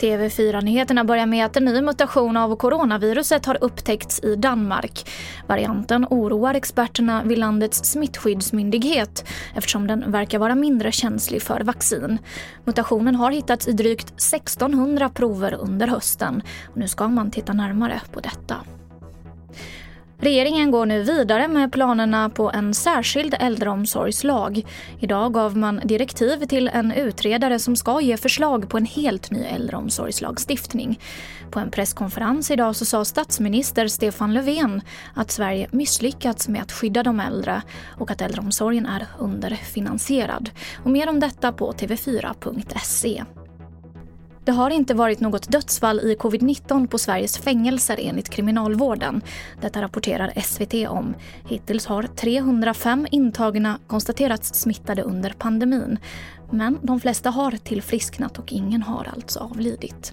TV4-nyheterna börjar med att en ny mutation av coronaviruset har upptäckts i Danmark. Varianten oroar experterna vid landets smittskyddsmyndighet eftersom den verkar vara mindre känslig för vaccin. Mutationen har hittats i drygt 1600 prover under hösten. Och nu ska man titta närmare på detta. Regeringen går nu vidare med planerna på en särskild äldreomsorgslag. Idag gav man direktiv till en utredare som ska ge förslag på en helt ny äldreomsorgslagstiftning. På en presskonferens idag så sa statsminister Stefan Löfven att Sverige misslyckats med att skydda de äldre och att äldreomsorgen är underfinansierad. Och mer om detta på tv4.se. Det har inte varit något dödsfall i covid-19 på Sveriges fängelser enligt Kriminalvården. Detta rapporterar SVT om. Hittills har 305 intagna konstaterats smittade under pandemin. Men de flesta har tillfrisknat och ingen har alltså avlidit.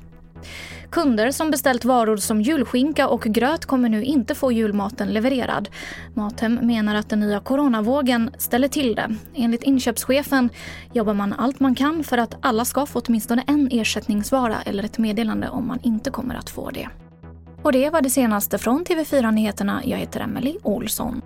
Kunder som beställt varor som julskinka och gröt kommer nu inte få julmaten levererad. Mathem menar att den nya coronavågen ställer till det. Enligt inköpschefen jobbar man allt man kan för att alla ska få åtminstone en ersättningsvara eller ett meddelande om man inte kommer att få det. Och det var det senaste från TV4 Nyheterna. Jag heter Emily Olsson.